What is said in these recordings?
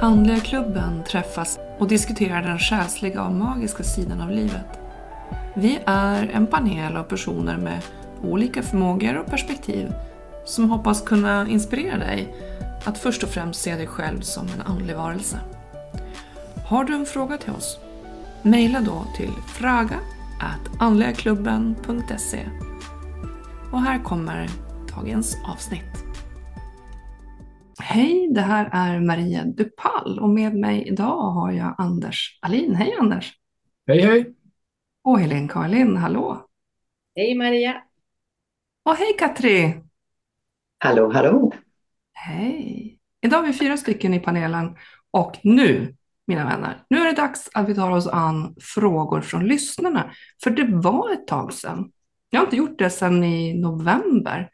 Andliga klubben träffas och diskuterar den själsliga och magiska sidan av livet. Vi är en panel av personer med olika förmågor och perspektiv som hoppas kunna inspirera dig att först och främst se dig själv som en andlig varelse. Har du en fråga till oss? Mejla då till fraga.andligaklubben.se Och här kommer dagens avsnitt. Hej, det här är Maria Dupall och med mig idag har jag Anders Alin. Hej Anders! Hej hej! Och Helene Karlin, hallå! Hej Maria! Och hej Katri! Hallå, hallå! Hej! Idag är vi fyra stycken i panelen och nu, mina vänner, nu är det dags att vi tar oss an frågor från lyssnarna. För det var ett tag sedan. Jag har inte gjort det sedan i november.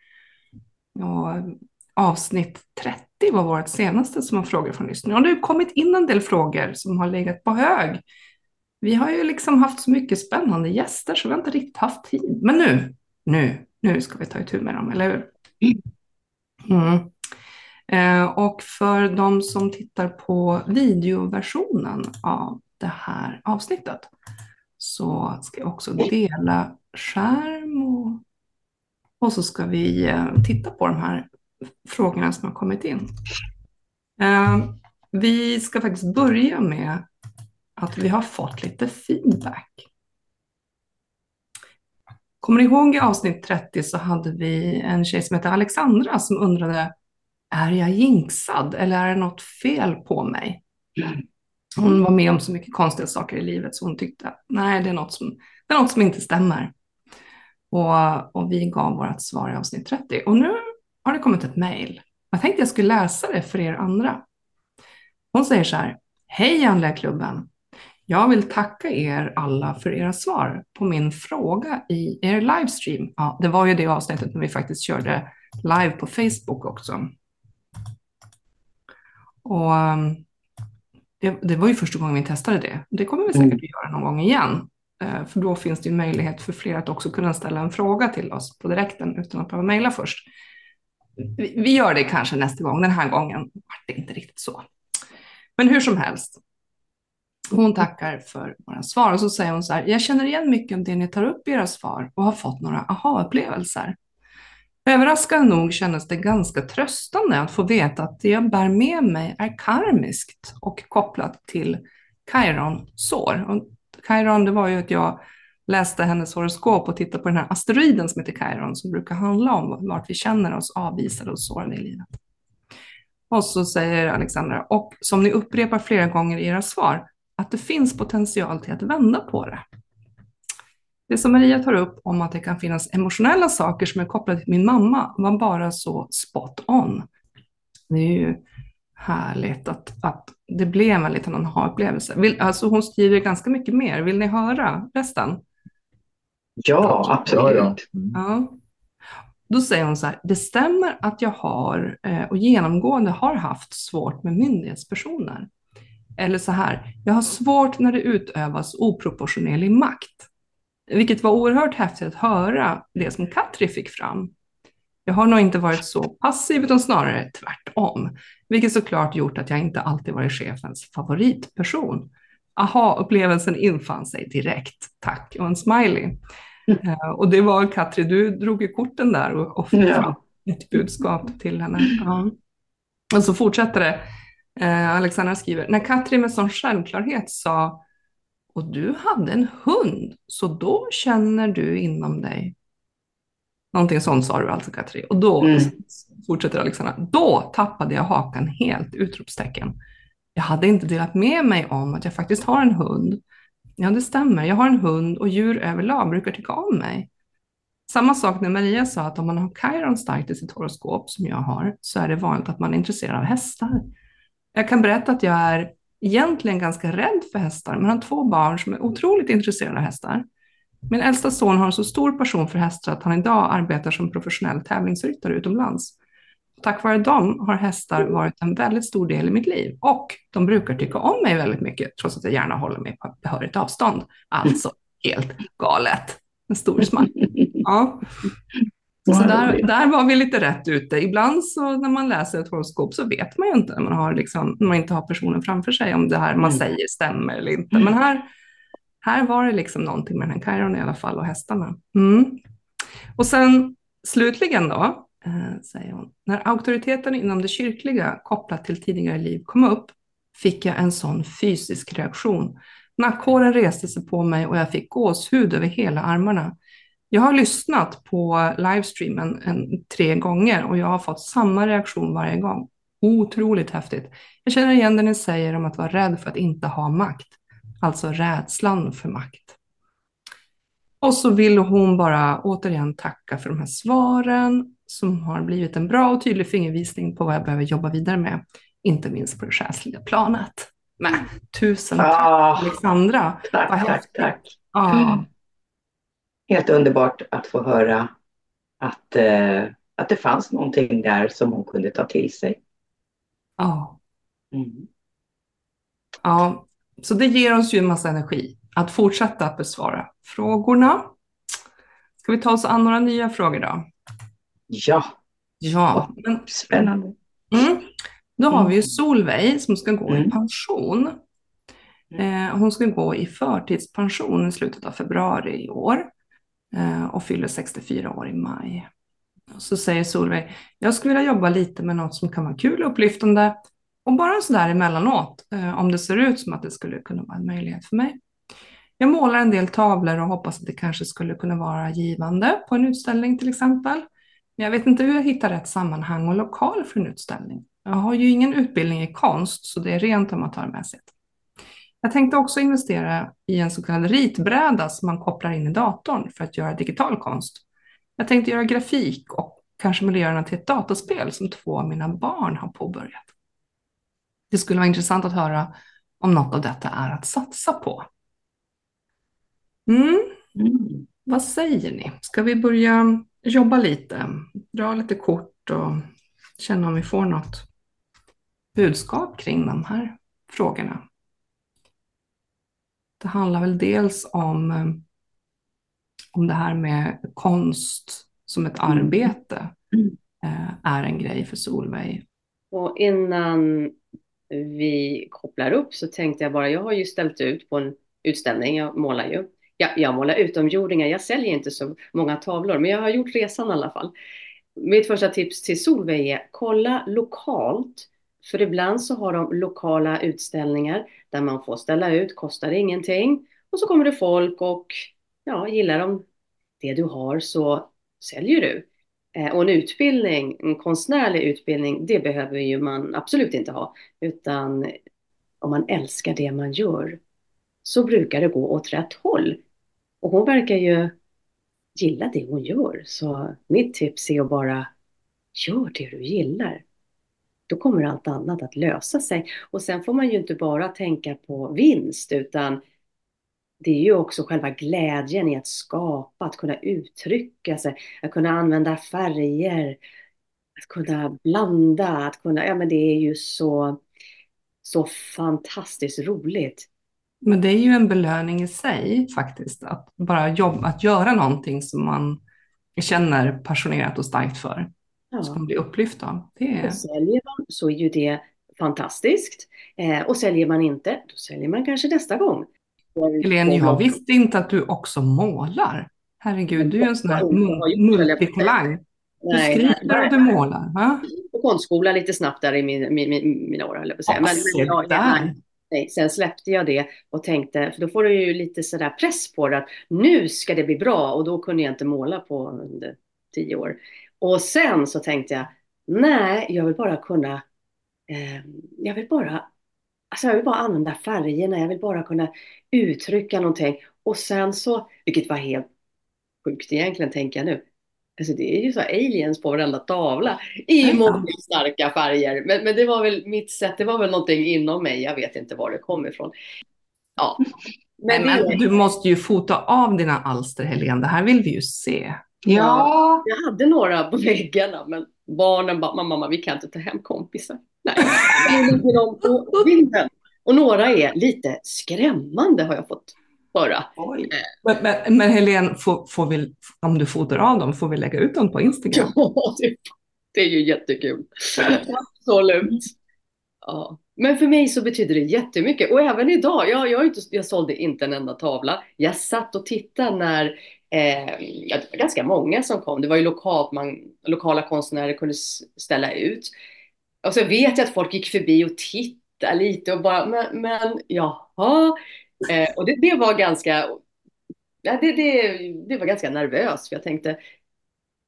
Och avsnitt 30 var vårt senaste som har frågor från lyssnare. Och det har kommit in en del frågor som har legat på hög. Vi har ju liksom haft så mycket spännande gäster så vi har inte riktigt haft tid. Men nu, nu, nu ska vi ta itu med dem, eller hur? Mm. Eh, och för de som tittar på videoversionen av det här avsnittet så ska jag också dela skärm och, och så ska vi eh, titta på de här frågorna som har kommit in. Ehm, vi ska faktiskt börja med att vi har fått lite feedback. Kommer ni ihåg i avsnitt 30 så hade vi en tjej som hette Alexandra som undrade är jag jinxad eller är det något fel på mig? Hon var med om så mycket konstiga saker i livet så hon tyckte nej, det är något som, det är något som inte stämmer. Och, och vi gav vårt svar i avsnitt 30. Och nu har det kommit ett mejl. Jag tänkte jag skulle läsa det för er andra. Hon säger så här. Hej Andliga klubben! Jag vill tacka er alla för era svar på min fråga i er livestream. Ja, det var ju det avsnittet när vi faktiskt körde live på Facebook också. Och um, det, det var ju första gången vi testade det. Det kommer vi säkert mm. att göra någon gång igen. Eh, för då finns det ju möjlighet för fler att också kunna ställa en fråga till oss på direkten utan att behöva mejla först. Vi, gör det kanske nästa gång. Den här gången var det inte riktigt så. Men hur som helst. Hon tackar för våra svar och så säger hon så här. Jag känner igen mycket av det ni tar upp i era svar och har fått några aha-upplevelser. Överraskande nog kändes det ganska tröstande att få veta att det jag bär med mig är karmiskt och kopplat till Chiron-sår. Och Chiron, det var ju att jag läste hennes horoskop och tittade på den här asteroiden som heter Chiron som brukar handla om vart vi känner oss avvisade och sårade i livet. Och så säger Alexandra, och som ni upprepar flera gånger i era svar, att det finns potential till att vända på det. Det som Maria tar upp om att det kan finnas emotionella saker som är kopplade till min mamma var bara så spot on. Det är ju härligt att, att det blev en liten aha-upplevelse. Alltså hon skriver ganska mycket mer. Vill ni höra resten? Ja, absolut. Ja, ja. Då säger hon så här, det stämmer att jag har eh, och genomgående har haft svårt med myndighetspersoner. Eller så här, jag har svårt när det utövas oproportionerlig makt. Vilket var oerhört häftigt att höra det som Katri fick fram. Jag har nog inte varit så passiv utan snarare tvärtom. Vilket såklart gjort att jag inte alltid varit chefens favoritperson. Aha-upplevelsen infann sig direkt. Tack och en smiley. Mm. Uh, och det var Katri, du drog ju korten där och, fick fram ett budskap till henne. Uh. Och så fortsätter det. Uh, Alexandra skriver, när Katri med sån självklarhet sa och du hade en hund, så då känner du inom dig. Någonting sånt sa du alltså Katri. Och då, mm. fortsätter Alexandra, då tappade jag hakan helt, utropstecken. Jag hade inte delat med mig om att jag faktiskt har en hund. Ja, det stämmer. Jag har en hund och djur överlag brukar tycka om mig. Samma sak när Maria sa att om man har Chiron starkt i sitt horoskop, som jag har, så är det vanligt att man är intresserad av hästar. Jag kan berätta att jag är egentligen ganska rädd för hästar, men har två barn som är otroligt intresserade av hästar. Min äldsta son har en så stor passion för hästar att han idag arbetar som professionell tävlingsryttare utomlands. Tack vare dem har hästar varit en väldigt stor del i mitt liv och de brukar tycka om mig väldigt mycket trots att jag gärna håller mig på behörigt avstånd. Alltså helt galet. En stor smack. Ja. Så där, där var vi lite rätt ute. Ibland så när man läser ett horoskop så vet man ju inte när man, har liksom, när man inte har personen framför sig om det här man mm. säger stämmer eller inte. Men här, här var det liksom någonting med den här Chiron i alla fall och hästarna. Mm. Och sen slutligen då, Eh, säger hon, när auktoriteten inom det kyrkliga kopplat till tidigare liv kom upp fick jag en sån fysisk reaktion. Nackhåren reste sig på mig och jag fick gåshud över hela armarna. Jag har lyssnat på livestreamen en, tre gånger och jag har fått samma reaktion varje gång. Otroligt häftigt. Jag känner igen det ni säger om att vara rädd för att inte ha makt, alltså rädslan för makt. Och så vill hon bara återigen tacka för de här svaren som har blivit en bra och tydlig fingervisning på vad jag behöver jobba vidare med, inte minst på det själsliga planet. Men tusen tack ah, Alexandra. Tack, tack, tack. Ah. Helt underbart att få höra att, eh, att det fanns någonting där som hon kunde ta till sig. Ja. Mm. Ja, så det ger oss ju en massa energi att fortsätta att besvara frågorna. Ska vi ta oss an några nya frågor då? Ja. Ja. Men, Spännande. Mm, då har vi ju Solveig som ska gå mm. i pension. Eh, hon ska gå i förtidspension i slutet av februari i år eh, och fyller 64 år i maj. Och så säger Solveig, jag skulle vilja jobba lite med något som kan vara kul och upplyftande och bara sådär emellanåt eh, om det ser ut som att det skulle kunna vara en möjlighet för mig. Jag målar en del tavlor och hoppas att det kanske skulle kunna vara givande på en utställning till exempel. Men jag vet inte hur jag hittar rätt sammanhang och lokal för en utställning. Jag har ju ingen utbildning i konst så det är rent amatörmässigt. Jag tänkte också investera i en så kallad ritbräda som man kopplar in i datorn för att göra digital konst. Jag tänkte göra grafik och kanske miljöerna till ett dataspel som två av mina barn har påbörjat. Det skulle vara intressant att höra om något av detta är att satsa på. Mm. Mm. Vad säger ni? Ska vi börja jobba lite, dra lite kort och känna om vi får något budskap kring de här frågorna? Det handlar väl dels om, eh, om det här med konst som ett mm. arbete mm. är en grej för Solveig. Och innan vi kopplar upp så tänkte jag bara, jag har ju ställt ut på en utställning, jag målar ju. Jag, jag målar utomjordingar, jag säljer inte så många tavlor, men jag har gjort resan i alla fall. Mitt första tips till Solveig är, kolla lokalt för ibland så har de lokala utställningar där man får ställa ut, kostar ingenting. Och så kommer det folk och ja, gillar de det du har så säljer du. Eh, och en utbildning, en konstnärlig utbildning, det behöver ju man absolut inte ha. Utan om man älskar det man gör så brukar det gå åt rätt håll. Och hon verkar ju gilla det hon gör. Så mitt tips är att bara gör det du gillar då kommer allt annat att lösa sig. Och sen får man ju inte bara tänka på vinst utan det är ju också själva glädjen i att skapa, att kunna uttrycka sig, att kunna använda färger, att kunna blanda, att kunna, ja men det är ju så, så fantastiskt roligt. Men det är ju en belöning i sig faktiskt, att bara jobba, att göra någonting som man känner passionerat och starkt för ja. som man blir upplyft av. Det är... Och säljer man så är ju det fantastiskt. Eh, och säljer man inte, då säljer man kanske nästa gång. Helene, jag visste inte att du också målar. Herregud, du är en sån här multitalang. Du skriver och du målar. Va? På konstskola lite snabbt där i min, min, min, mina år, höll jag på att säga. Men, men jag, jag, nej, sen släppte jag det och tänkte, för då får du ju lite sådär press på det, att nu ska det bli bra och då kunde jag inte måla på under tio år. Och sen så tänkte jag, nej, jag vill bara kunna, eh, jag vill bara, alltså jag vill bara använda färgerna, jag vill bara kunna uttrycka någonting. Och sen så, vilket var helt sjukt egentligen, tänker jag nu. Alltså det är ju så aliens på varenda tavla i många starka färger. Men, men det var väl mitt sätt, det var väl någonting inom mig, jag vet inte var det kom ifrån. Ja. Men, men, men du måste ju fota av dina alster, Helene, det här vill vi ju se. Ja. Jag hade några på väggarna, men barnen bara, mamma, mamma, vi kan inte ta hem kompisar. Nej, nu ligger de på bilden. Och några är lite skrämmande har jag fått Bara. Men, men, men Helene, får, får vi, om du fotar av dem, får vi lägga ut dem på Instagram? Ja, det, det är ju jättekul. Absolut. Ja. Men för mig så betyder det jättemycket. Och även idag, jag, jag, inte, jag sålde inte en enda tavla. Jag satt och tittade när, eh, det var ganska många som kom. Det var ju lokalt, man, lokala konstnärer kunde ställa ut. Och så vet jag att folk gick förbi och tittade lite och bara, men, men jaha. Eh, och det, det var ganska, ja, det, det, det var ganska nervöst. För jag tänkte,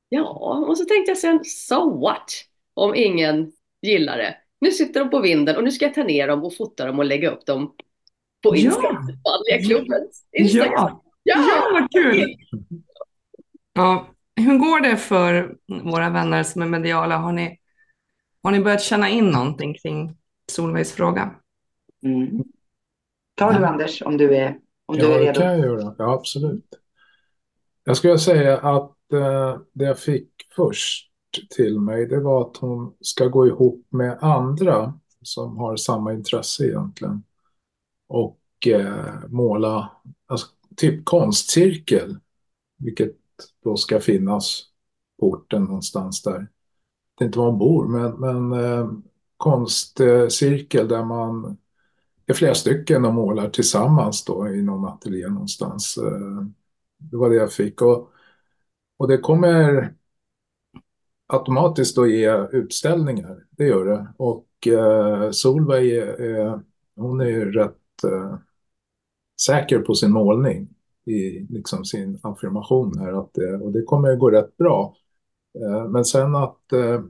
ja, och så tänkte jag sen, so what? Om ingen gillar det. Nu sitter de på vinden och nu ska jag ta ner dem och fota dem och lägga upp dem på Instagram. Ja, klubbens Instagram. Ja. Ja. ja, vad kul! Ja, hur går det för våra vänner som är mediala? Har ni, har ni börjat känna in någonting kring Solveigs fråga? Mm. Ta du Anders, om du är, om ja, du är redo. Ja, det kan jag göra. Ja, absolut. Jag skulle säga att eh, det jag fick först till mig, det var att hon ska gå ihop med andra som har samma intresse egentligen. Och eh, måla, alltså, typ konstcirkel, vilket då ska finnas på orten någonstans där. Det är inte var hon bor, men, men eh, konstcirkel där man är flera stycken och målar tillsammans då i någon ateljé någonstans. Eh, det var det jag fick. Och, och det kommer automatiskt att ge utställningar, det gör det. Och eh, Solveig är, hon är ju rätt eh, säker på sin målning i liksom sin affirmation här. Att, eh, och det kommer att gå rätt bra. Eh, men sen att eh,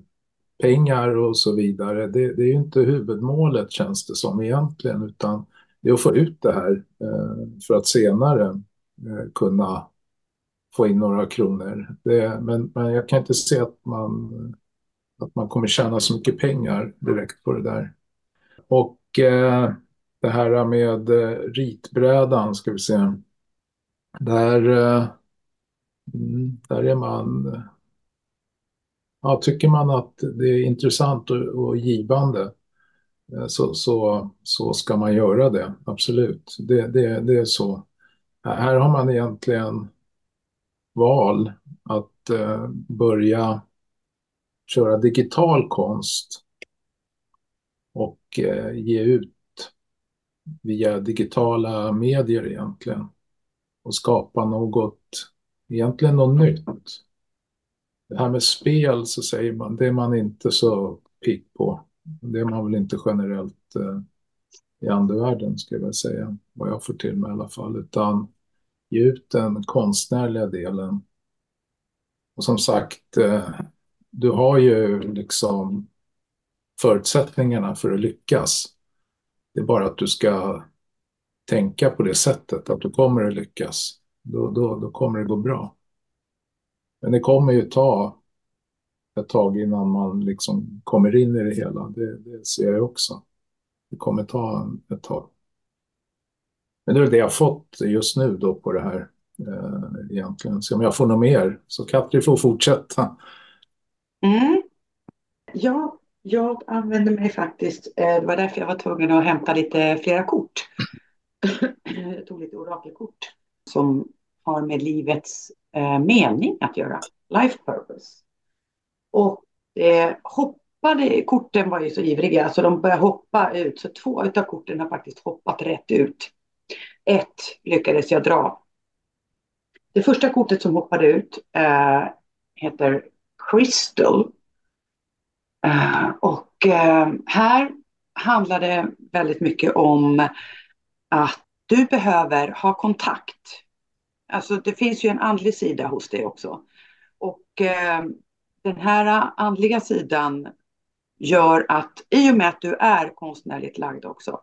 pengar och så vidare, det, det, är ju inte huvudmålet känns det som egentligen, utan det är att få ut det här eh, för att senare eh, kunna få in några kronor. Det, men, men jag kan inte se att man, att man kommer tjäna så mycket pengar direkt på det där. Och eh, det här med eh, ritbrädan ska vi se. Där, eh, mm, där är man... Ja, tycker man att det är intressant och, och givande eh, så, så, så ska man göra det, absolut. Det, det, det är så. Här har man egentligen val att eh, börja köra digital konst och eh, ge ut via digitala medier egentligen och skapa något, egentligen något nytt. Det här med spel så säger man, det är man inte så pigg på. Det är man väl inte generellt eh, i andevärlden ska jag väl säga, vad jag får till mig i alla fall, utan ge ut den konstnärliga delen. Och som sagt, eh, du har ju liksom förutsättningarna för att lyckas. Det är bara att du ska tänka på det sättet, att du kommer att lyckas. Då, då, då kommer det gå bra. Men det kommer ju ta ett tag innan man liksom kommer in i det hela. Det, det ser jag också. Det kommer ta ett tag. Men det är det jag fått just nu då på det här eh, egentligen. Så om jag får något mer så Katri får fortsätta. Mm. Ja, jag använder mig faktiskt, eh, det var därför jag var tvungen att hämta lite flera kort. jag tog lite orakelkort som har med livets eh, mening att göra, life purpose. Och eh, hoppade, korten var ju så ivriga så de började hoppa ut, så två av korten har faktiskt hoppat rätt ut. Ett lyckades jag dra. Det första kortet som hoppade ut eh, heter Crystal. Äh, och äh, här handlar det väldigt mycket om att du behöver ha kontakt. Alltså det finns ju en andlig sida hos dig också. Och eh, den här andliga sidan gör att i och med att du är konstnärligt lagd också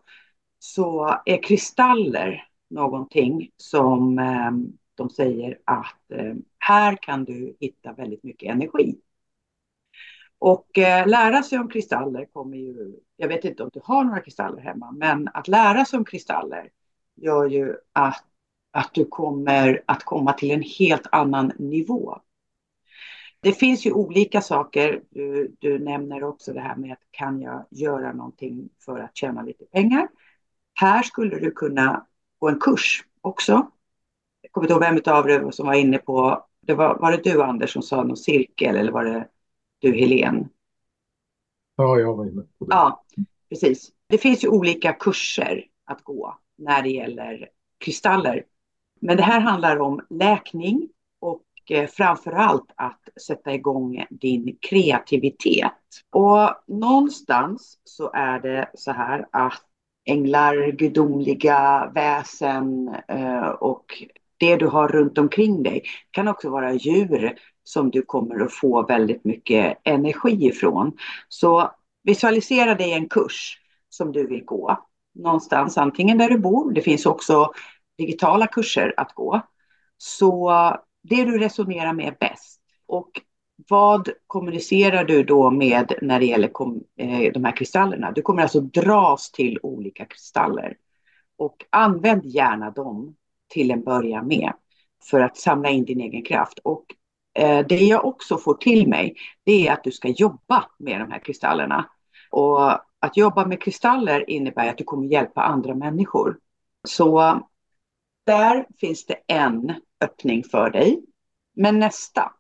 så är kristaller någonting som eh, de säger att eh, här kan du hitta väldigt mycket energi. Och eh, lära sig om kristaller kommer ju, jag vet inte om du har några kristaller hemma, men att lära sig om kristaller gör ju att, att du kommer att komma till en helt annan nivå. Det finns ju olika saker. Du, du nämner också det här med att kan jag göra någonting för att tjäna lite pengar? Här skulle du kunna gå en kurs också. Jag kommer inte ihåg vem av er som var inne på, det var, var det du Anders som sa någon cirkel eller var det du Helene? Ja, jag var inne på det. Ja, precis. Det finns ju olika kurser att gå när det gäller kristaller. Men det här handlar om läkning och eh, framför allt att sätta igång din kreativitet. Och någonstans så är det så här att änglar, gudomliga väsen eh, och det du har runt omkring dig kan också vara djur som du kommer att få väldigt mycket energi ifrån. Så visualisera dig en kurs som du vill gå någonstans, antingen där du bor. Det finns också digitala kurser att gå. Så det du resonerar med bäst. Och vad kommunicerar du då med när det gäller eh, de här kristallerna? Du kommer alltså dras till olika kristaller. Och använd gärna dem till en början med för att samla in din egen kraft. Och eh, det jag också får till mig, det är att du ska jobba med de här kristallerna. Och att jobba med kristaller innebär att du kommer hjälpa andra människor. Så där finns det en öppning för dig. Men nästa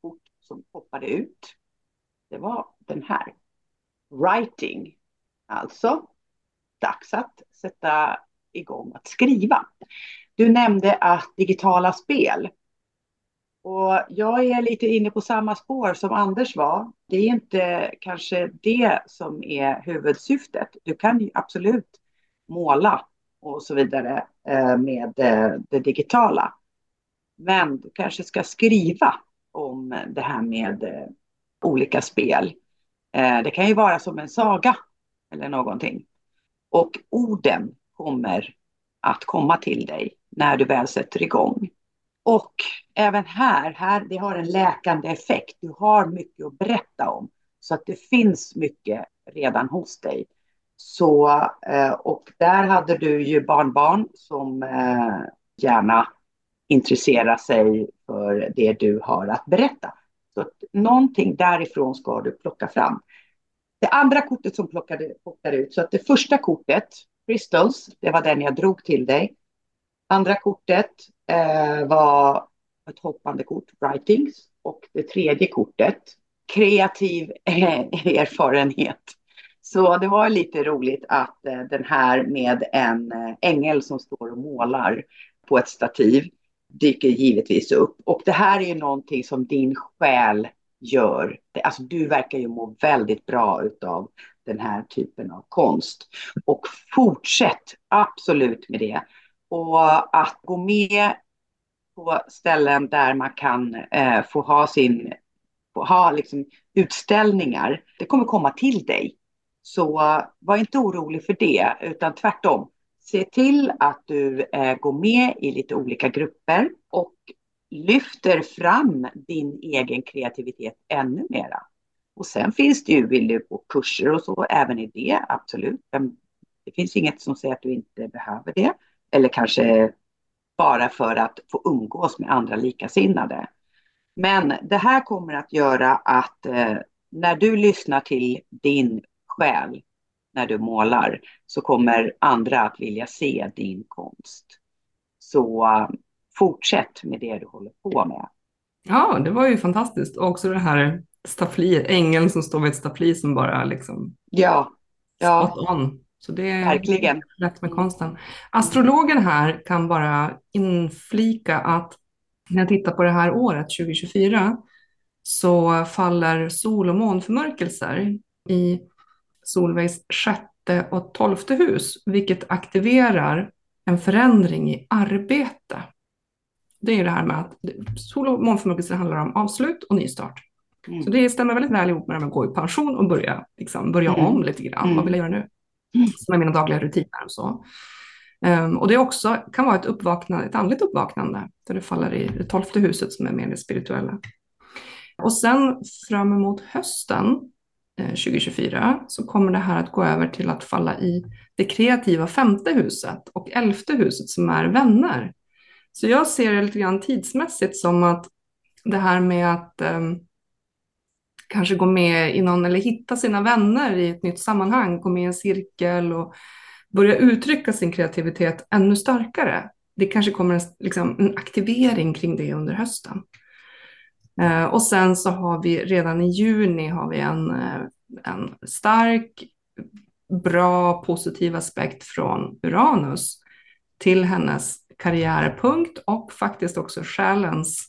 kort som hoppade ut, det var den här. Writing. Alltså, dags att sätta igång att skriva. Du nämnde att digitala spel. Och jag är lite inne på samma spår som Anders var. Det är inte kanske det som är huvudsyftet. Du kan ju absolut måla och så vidare eh, med eh, det digitala. Men du kanske ska skriva om det här med eh, olika spel. Eh, det kan ju vara som en saga eller någonting. Och orden kommer att komma till dig när du väl sätter igång. Och även här, här, det har en läkande effekt. Du har mycket att berätta om. Så att det finns mycket redan hos dig. Så, eh, och där hade du ju barnbarn som eh, gärna intresserar sig för det du har att berätta. Så att någonting därifrån ska du plocka fram. Det andra kortet som plockade, plockade ut, så att det första kortet, Crystals, det var den jag drog till dig. Andra kortet eh, var ett hoppande kort, Writings. Och det tredje kortet, kreativ erfarenhet. Så det var lite roligt att eh, den här med en eh, ängel som står och målar på ett stativ dyker givetvis upp. Och det här är ju någonting som din själ gör. Alltså du verkar ju må väldigt bra utav den här typen av konst. Och fortsätt absolut med det. Och att gå med på ställen där man kan eh, få ha sin få ha liksom utställningar. Det kommer komma till dig. Så eh, var inte orolig för det, utan tvärtom. Se till att du eh, går med i lite olika grupper och lyfter fram din egen kreativitet ännu mera. Och sen finns det ju, vill du på kurser och så, även i det, absolut. Det finns inget som säger att du inte behöver det. Eller kanske bara för att få umgås med andra likasinnade. Men det här kommer att göra att eh, när du lyssnar till din själ när du målar så kommer andra att vilja se din konst. Så uh, fortsätt med det du håller på med. Ja, det var ju fantastiskt. Och också det här staffliet, ängeln som står vid ett staffli som bara liksom... Ja. ja. Spot on. Så det är Verkligen. rätt med konsten. Astrologen här kan bara inflika att när jag tittar på det här året, 2024, så faller sol och månförmörkelser i Solveigs sjätte och tolfte hus, vilket aktiverar en förändring i arbete. Det är det här med att sol och månförmörkelser handlar om avslut och nystart. Mm. Så det stämmer väldigt väl ihop med med att gå i pension och börja, liksom, börja mm. om lite grann. Mm. Vad vill jag göra nu? Mm. Som är mina dagliga rutiner och så. Um, och det också kan vara ett, uppvaknande, ett andligt uppvaknande, där det faller i det tolfte huset som är mer det spirituella. Och sen fram emot hösten Eh, 2024 så kommer det här att gå över till att falla i det kreativa femte huset och elfte huset som är vänner. Så jag ser det lite grann tidsmässigt som att det här med att um, kanske gå med i någon eller hitta sina vänner i ett nytt sammanhang, gå med i en cirkel och börja uttrycka sin kreativitet ännu starkare. det kanske kommer liksom, en aktivering kring det under hösten. Eh, och sen så har vi redan i juni har vi en, eh, en stark, bra, positiv aspekt från Uranus till hennes karriärpunkt och faktiskt också själens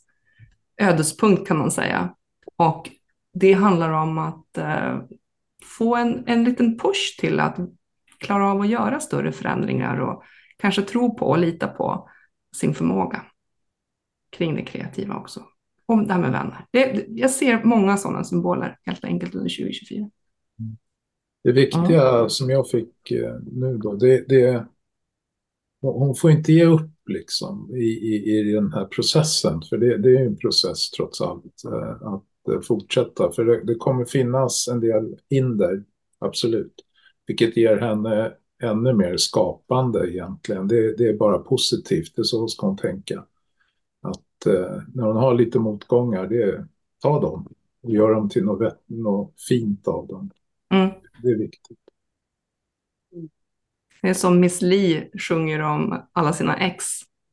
ödespunkt kan man säga. Och det handlar om att eh, få en, en liten push till att klara av att göra större förändringar och kanske tro på och lita på sin förmåga kring det kreativa också. Och det här med vänner. Det, jag ser många sådana symboler helt enkelt under 2024. Det viktiga ja. som jag fick eh, nu då, det, det hon får inte ge upp liksom i, i, i den här processen, för det, det är en process trots allt eh, att eh, fortsätta, för det, det kommer finnas en del hinder, absolut, vilket ger henne ännu mer skapande egentligen. Det, det är bara positivt, det är så ska hon tänka. Att eh, när hon har lite motgångar, det ta dem och gör dem till något, något fint av dem. Mm. Det är viktigt. Det är som Miss Li sjunger om alla sina ex.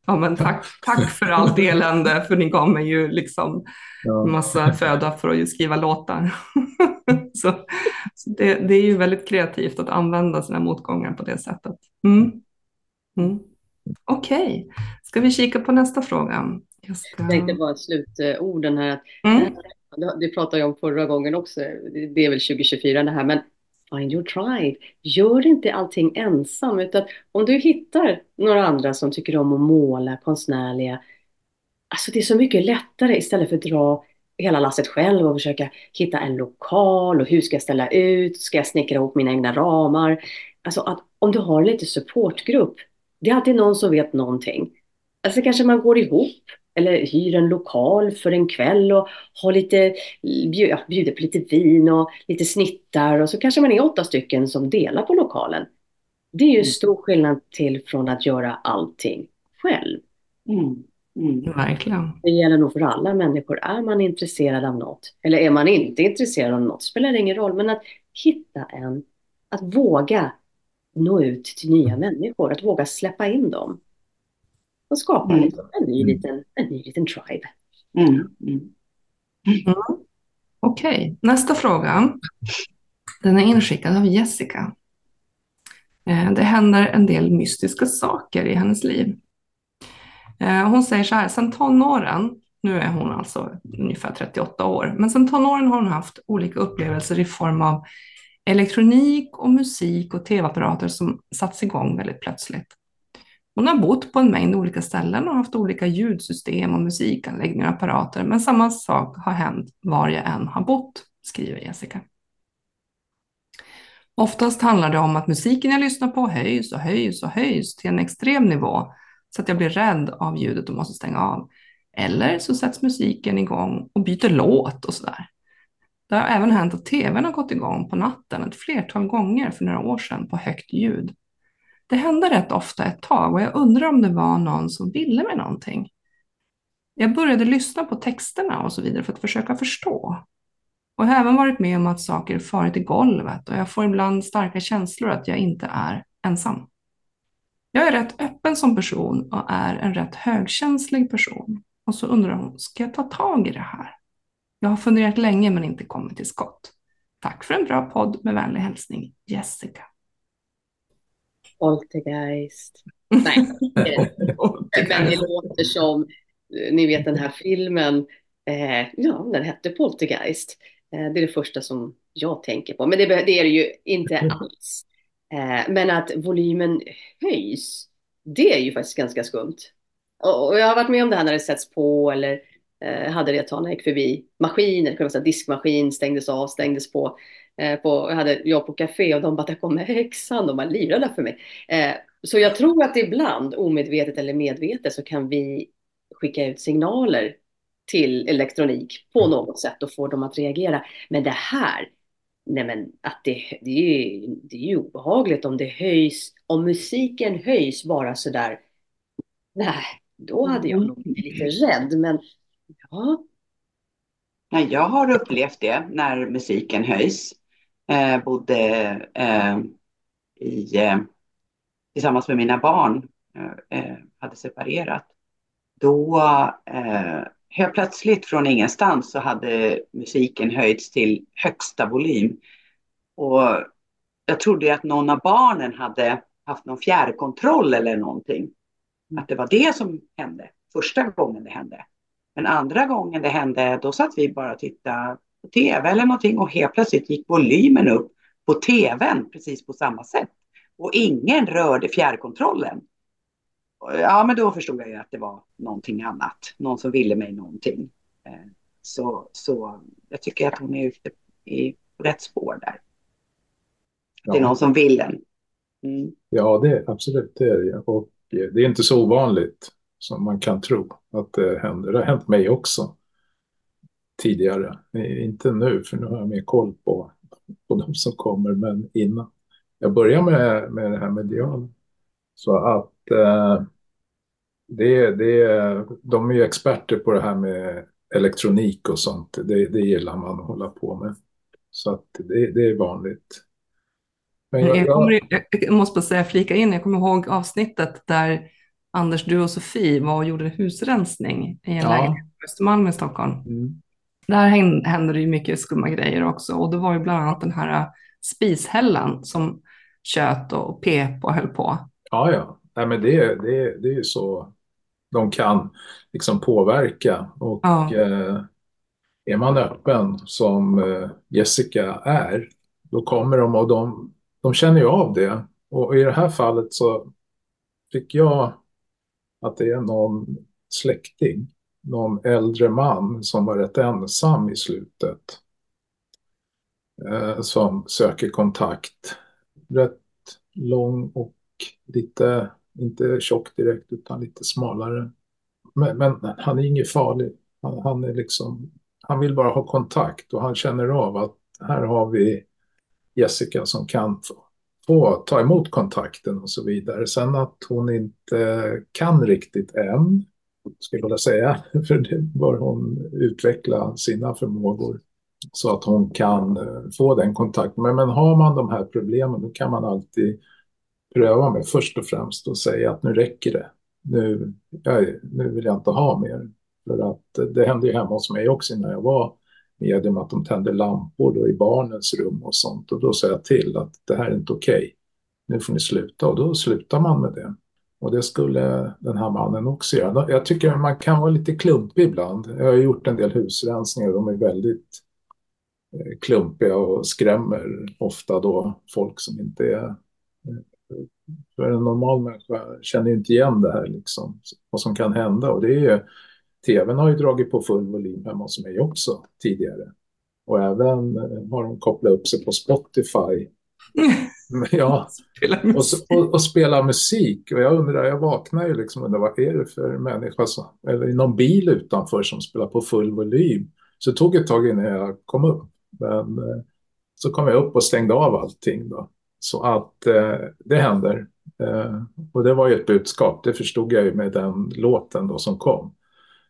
Ja, men tack, tack för allt elände, för ni gav mig ju liksom ja. massa föda för att skriva låtar. så, så det, det, är ju väldigt kreativt att använda sina motgångar på det sättet. Mm. Mm. Okej, okay. Ska vi kika på nästa fråga? Jag, ska... jag tänkte bara slutorden här. Mm. Det pratade jag om förra gången också. Det är väl 2024 det här, men find your tribe. Gör inte allting ensam, utan om du hittar några andra som tycker om att måla, konstnärliga. Alltså det är så mycket lättare istället för att dra hela lasset själv och försöka hitta en lokal och hur ska jag ställa ut, ska jag snickra ihop mina egna ramar. Alltså att om du har lite supportgrupp, det är alltid någon som vet någonting. Alltså kanske man går ihop eller hyr en lokal för en kväll och har lite, bjuder på lite vin och lite snittar och så kanske man är åtta stycken som delar på lokalen. Det är ju mm. stor skillnad till från att göra allting själv. Mm. Mm. Verkligen. Det gäller nog för alla människor. Är man intresserad av något eller är man inte intresserad av något spelar det ingen roll. Men att hitta en, att våga nå ut till nya människor, att våga släppa in dem och skapa mm. liksom en, ny mm. liten, en ny liten tribe. Mm. Mm. mm. Okej, okay. nästa fråga. Den är inskickad av Jessica. Eh, det händer en del mystiska saker i hennes liv. Eh, hon säger så här, sedan tonåren, nu är hon alltså ungefär 38 år, men sedan tonåren har hon haft olika upplevelser i form av elektronik och musik och tv-apparater som satts igång väldigt plötsligt. Hon har bott på en mängd olika ställen och haft olika ljudsystem och musikanläggningar och apparater, men samma sak har hänt var jag än har bott, skriver Jessica. Oftast handlar det om att musiken jag lyssnar på höjs och höjs och höjs till en extrem nivå så att jag blir rädd av ljudet och måste stänga av. Eller så sätts musiken igång och byter låt och sådär. Det har även hänt att tvn har gått igång på natten ett flertal gånger för några år sedan på högt ljud. Det hände rätt ofta ett tag och jag undrar om det var någon som ville mig någonting. Jag började lyssna på texterna och så vidare för att försöka förstå. Och jag har även varit med om att saker farit i golvet och jag får ibland starka känslor att jag inte är ensam. Jag är rätt öppen som person och är en rätt högkänslig person. Och så undrar hon, ska jag ta tag i det här? Jag har funderat länge men inte kommit till skott. Tack för en bra podd med vänlig hälsning Jessica. Poltergeist. Nej, men det låter som, ni vet den här filmen, eh, ja den hette Poltergeist. Eh, det är det första som jag tänker på, men det, det är det ju inte alls. Eh, men att volymen höjs, det är ju faktiskt ganska skumt. Och, och jag har varit med om det här när det sätts på eller eh, hade det ett tag när jag gick förbi maskiner, kunde säga diskmaskin stängdes av, stängdes på. Eh, på, jag hade jobb på café och de bara, där kommer häxan, de var livrädda för mig. Eh, så jag tror att ibland, omedvetet eller medvetet, så kan vi skicka ut signaler till elektronik på något sätt och få dem att reagera. Men det här, nej men att det, det, är, det är ju obehagligt om det höjs, om musiken höjs bara sådär. Nej, då hade jag nog blivit lite rädd, men ja. Nej, jag har upplevt det när musiken höjs eh, bodde eh, i, eh, tillsammans med mina barn eh, hade separerat, då eh, helt plötsligt från ingenstans så hade musiken höjts till högsta volym. Och jag trodde att någon av barnen hade haft någon fjärrkontroll eller någonting. Att det var det som hände första gången det hände. Men andra gången det hände, då satt vi bara och tittade tv eller någonting och helt plötsligt gick volymen upp på tvn precis på samma sätt. Och ingen rörde fjärrkontrollen. Ja, men då förstod jag ju att det var någonting annat. Någon som ville mig någonting. Eh, så, så jag tycker att hon är ute i rätt spår där. Ja. Det är någon som vill en. Mm. Ja, det är absolut det är det. Och det är inte så ovanligt som man kan tro att det händer. Det har hänt mig också tidigare. Inte nu, för nu har jag mer koll på, på de som kommer, men innan. Jag börjar med, med det här mediala. Så att eh, det, det, de är ju experter på det här med elektronik och sånt. Det, det gillar man att hålla på med. Så att det, det är vanligt. Men jag, jag, kommer, jag måste bara säga, flika in, jag kommer ihåg avsnittet där Anders, du och Sofie var och gjorde husrensning i en ja. lägenhet på Östermalm i Stockholm. Mm. Där hände det ju mycket skumma grejer också och det var ju bland annat den här äh, spishällan som tjöt och pep och höll på. Ja, ja. Nej, men det, det, det är ju så de kan liksom påverka och ja. eh, är man öppen som eh, Jessica är, då kommer de och de, de känner ju av det. Och i det här fallet så fick jag att det är någon släkting, någon äldre man som var rätt ensam i slutet. Eh, som söker kontakt. Rätt lång och lite, inte tjock direkt utan lite smalare. Men, men han är inget farlig. Han, han, är liksom, han vill bara ha kontakt och han känner av att här har vi Jessica som kan få ta emot kontakten och så vidare. Sen att hon inte kan riktigt än, skulle jag vilja säga, för det bör hon utveckla sina förmågor så att hon kan eh, få den kontakten. Men, men har man de här problemen då kan man alltid pröva med först och främst och säga att nu räcker det. Nu, jag, nu vill jag inte ha mer. För att eh, det hände ju hemma hos mig också när jag var medium att de tände lampor då i barnens rum och sånt. Och då sa jag till att det här är inte okej. Okay. Nu får ni sluta. Och då slutar man med det. Och det skulle den här mannen också göra. Jag tycker man kan vara lite klumpig ibland. Jag har gjort en del husrensningar och de är väldigt eh, klumpiga och skrämmer ofta då folk som inte är... Eh, för en normal människa känner inte igen det här liksom, vad som kan hända. Och det är ju tvn har ju dragit på full volym hemma hos mig också tidigare. Och även eh, har de kopplat upp sig på Spotify. ja, och, och, och, spela musik. Och jag undrar, jag vaknar ju liksom undrar vad är det för människa som, eller i någon bil utanför som spelar på full volym. Så det tog ett tag innan jag kom upp. Men eh, så kom jag upp och stängde av allting då. Så att eh, det händer. Eh, och det var ju ett budskap, det förstod jag ju med den låten då som kom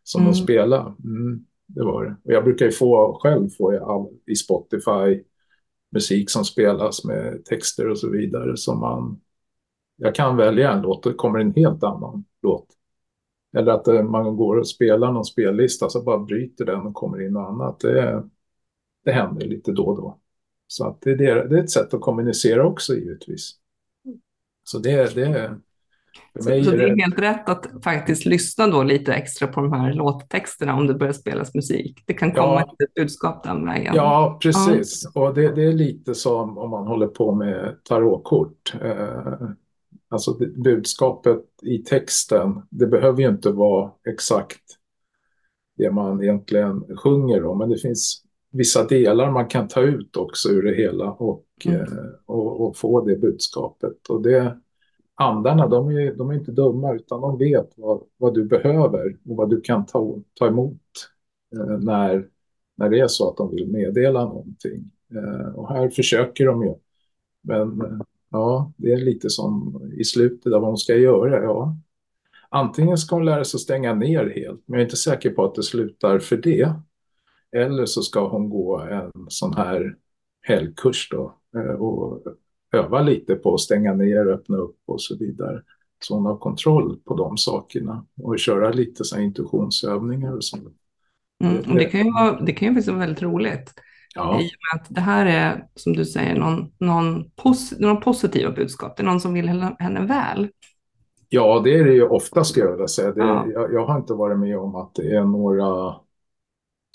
som mm. de spelar. Mm, det var det. Och jag brukar ju få, själv få jag all, i Spotify musik som spelas med texter och så vidare som man... Jag kan välja en låt och det kommer en helt annan låt. Eller att eh, man går och spelar någon spellista så bara bryter den och kommer in något annat. Det, det händer lite då och då. Så att det, det, det är ett sätt att kommunicera också givetvis. Så det, det, så, så, det är helt rätt att faktiskt lyssna då lite extra på de här låttexterna om det börjar spelas musik. Det kan komma ja, ett budskap den vägen. Ja, precis. Ja. Och det, det, är lite som om man håller på med tarotkort. Eh, alltså budskapet i texten, det behöver ju inte vara exakt det man egentligen sjunger om, men det finns vissa delar man kan ta ut också ur det hela och, mm. eh, och, och, få det budskapet. Och det andarna, de är, de är inte dumma utan de vet vad, vad du behöver och vad du kan ta, ta emot eh, när, när det är så att de vill meddela någonting. Eh, och här försöker de ju. Men eh, ja, det är lite som i slutet av vad hon ska göra. Ja. Antingen ska hon lära sig att stänga ner helt, men jag är inte säker på att det slutar för det. Eller så ska hon gå en sån här helgkurs då eh, och öva lite på att stänga ner, öppna upp och så vidare. så hon har kontroll på de sakerna och köra lite så intuitionsövningar och så. Mm, det, kan ju vara, det kan ju vara väldigt roligt. Ja. I och med att det här är, som du säger, någon, någon, pos, någon positiva budskap. Det är någon som vill henne, väl. Ja, det är det ju ofta ska jag vilja säga. Det, ja. jag, jag, har inte varit med om att det är några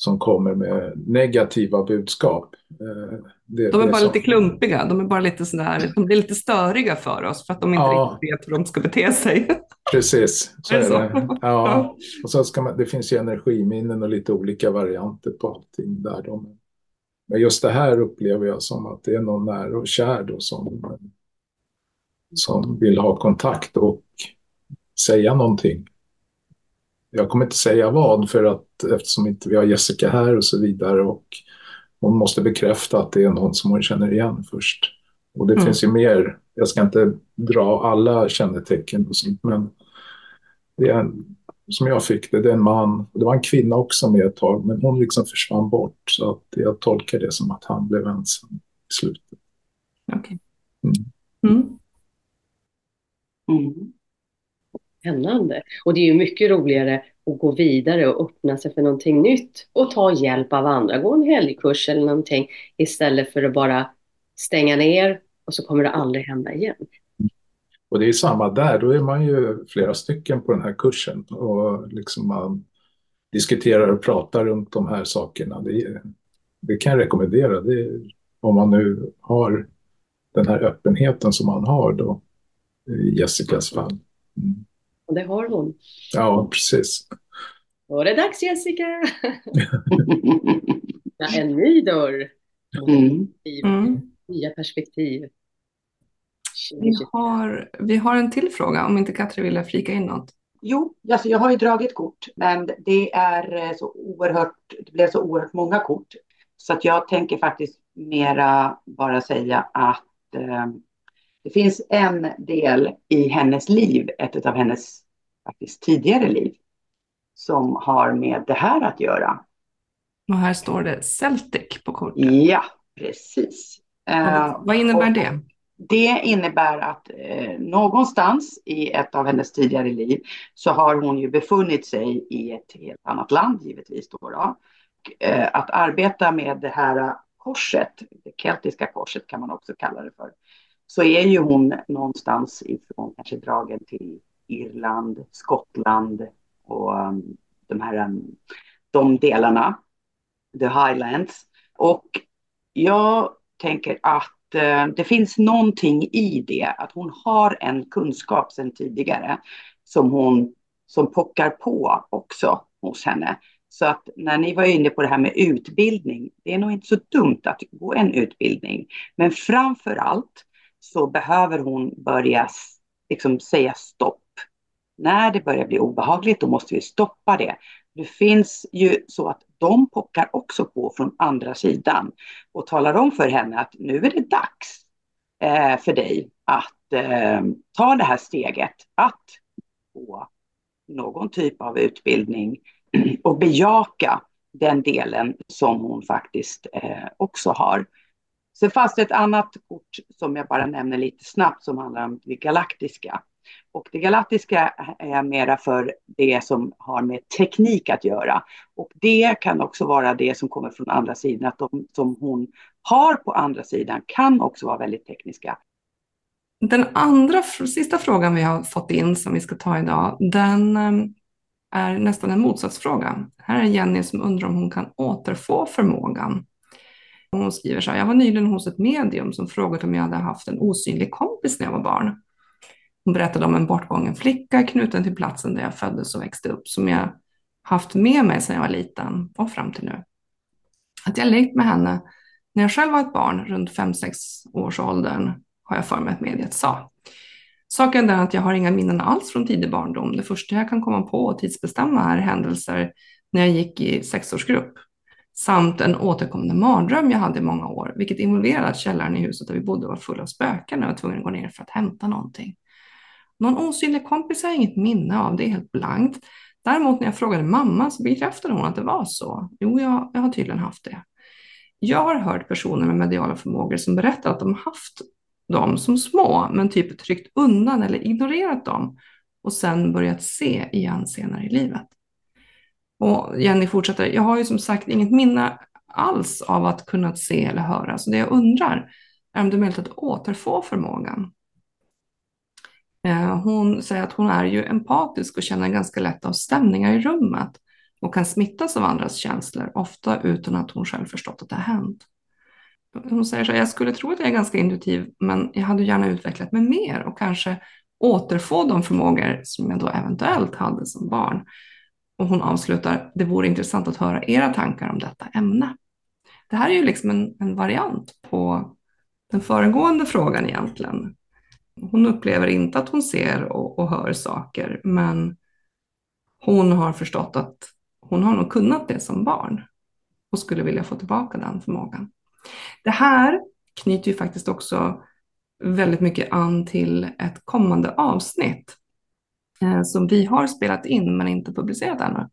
som kommer med negativa budskap. Eh, det, de är bara som... lite klumpiga, de är bara lite sådär, de blir lite störiga för oss för att de inte ja. riktigt vet hur de ska bete sig. Precis, så är det. Så? Ja. Och så ska man, det finns ju energiminnen och lite olika varianter på allting där. De, men just det här upplever jag som att det är någon nära och kär då som, som vill ha kontakt och säga någonting. Jag kommer inte säga vad för att eftersom inte vi har Jessica här och så vidare och hon måste bekräfta att det är någon som hon känner igen först. Och det mm. finns ju mer, jag ska inte dra alla kännetecken och sånt, men det är en, som jag fick det, det är en man, det var en kvinna också med ett tag, men hon liksom försvann bort så att jag tolkar det som att han blev ensam i slutet. Okej. Okay. Mm. Mm. Spännande. Och det är ju mycket roligare att gå vidare och öppna sig för någonting nytt och ta hjälp av andra. Gå en helgkurs eller någonting istället för att bara stänga ner och så kommer det aldrig hända igen. Och det är samma där, då är man ju flera stycken på den här kursen och liksom man diskuterar och pratar runt de här sakerna. Det, det kan jag rekommendera, det, om man nu har den här öppenheten som man har då i Jessicas fall. Mm. Och det har hon. Ja, precis. Då är det dags Jessica! en ny dörr. Mm. Mm. Nya perspektiv. Vi har, vi har en till fråga, om inte Katri vill flika in något. Jo, alltså jag har ju dragit kort, men det är eh, så oerhört, det blev så oerhört många kort. Så att jag tänker faktiskt mera bara säga att eh, det finns en del i hennes liv, ett av hennes faktiskt tidigare liv, som har med det här att göra. Och här står det Celtic på kortet. Ja, precis. Uh, vad innebär det? Det innebär att eh, någonstans i ett av hennes tidigare liv så har hon ju befunnit sig i ett helt annat land givetvis. Då, då. Och, eh, att arbeta med det här korset, det keltiska korset kan man också kalla det för, så är ju hon någonstans ifrån kanske dragen till Irland, Skottland och um, de här um, de delarna, the highlands. Och jag tänker att uh, det finns någonting i det, att hon har en kunskap sedan tidigare som hon som pockar på också hos henne. Så att när ni var inne på det här med utbildning, det är nog inte så dumt att gå en utbildning. Men framför allt så behöver hon börja liksom säga stopp. När det börjar bli obehagligt, då måste vi stoppa det. Det finns ju så att de pockar också på från andra sidan och talar om för henne att nu är det dags eh, för dig att eh, ta det här steget, att få någon typ av utbildning och bejaka den delen som hon faktiskt eh, också har. Sen fanns det ett annat kort som jag bara nämner lite snabbt som handlar om det galaktiska. Och det galaktiska är mera för det som har med teknik att göra. Och det kan också vara det som kommer från andra sidan, att de som hon har på andra sidan kan också vara väldigt tekniska. Den andra, sista frågan vi har fått in som vi ska ta idag, den ehm, är nästan en motsatsfråga. Här är Jenny som undrar om hon kan återfå förmågan. Hon skriver så här, jag var nyligen hos ett medium som frågade om jag hade haft en osynlig kompis när jag var barn. Hon berättade om en bortgången flicka knuten till platsen där jag föddes och växte upp som jag haft med mig sedan jag var liten och fram till nu. Att jag lekt med henne när jag själv var ett barn runt 5-6 års åldern har jag för mig att mediet sa. Saken är att jag har inga minnen alls från tidig barndom. Det första jag kan komma på och tidsbestämma är händelser när jag gick i sexårsgrupp samt en återkommande mardröm jag hade i många år, vilket involverade att källaren i huset där vi bodde var full av spöken och jag var tvungen att gå ner för att hämta någonting. Någon osynlig kompis har jag inget minne av, det är helt blankt. Däremot när jag frågade mamma så bekräftade hon att det var så. Jo, jag, jag har tydligen haft det. Jag har hört personer med mediala förmågor som berättar att de haft dem som små, men typ tryckt undan eller ignorerat dem och sen börjat se igen senare i livet. Och Jenny fortsätter, jag har ju som sagt inget minne alls av att kunna se eller höra, så det jag undrar är om det är möjligt att återfå förmågan. Eh, hon säger att hon är ju empatisk och känner ganska lätt av stämningar i rummet och kan smittas av andras känslor, ofta utan att hon själv förstått att det har hänt. Hon säger så här, jag skulle tro att jag är ganska intuitiv, men jag hade gärna utvecklat mig mer och kanske återfå de förmågor som jag då eventuellt hade som barn. Och hon avslutar, det vore intressant att höra era tankar om detta ämne. Det här är ju liksom en, en variant på den föregående frågan egentligen. Hon upplever inte att hon ser och, och hör saker, men hon har förstått att hon har nog kunnat det som barn och skulle vilja få tillbaka den förmågan. Det här knyter ju faktiskt också väldigt mycket an till ett kommande avsnitt som vi har spelat in men inte publicerat ännu.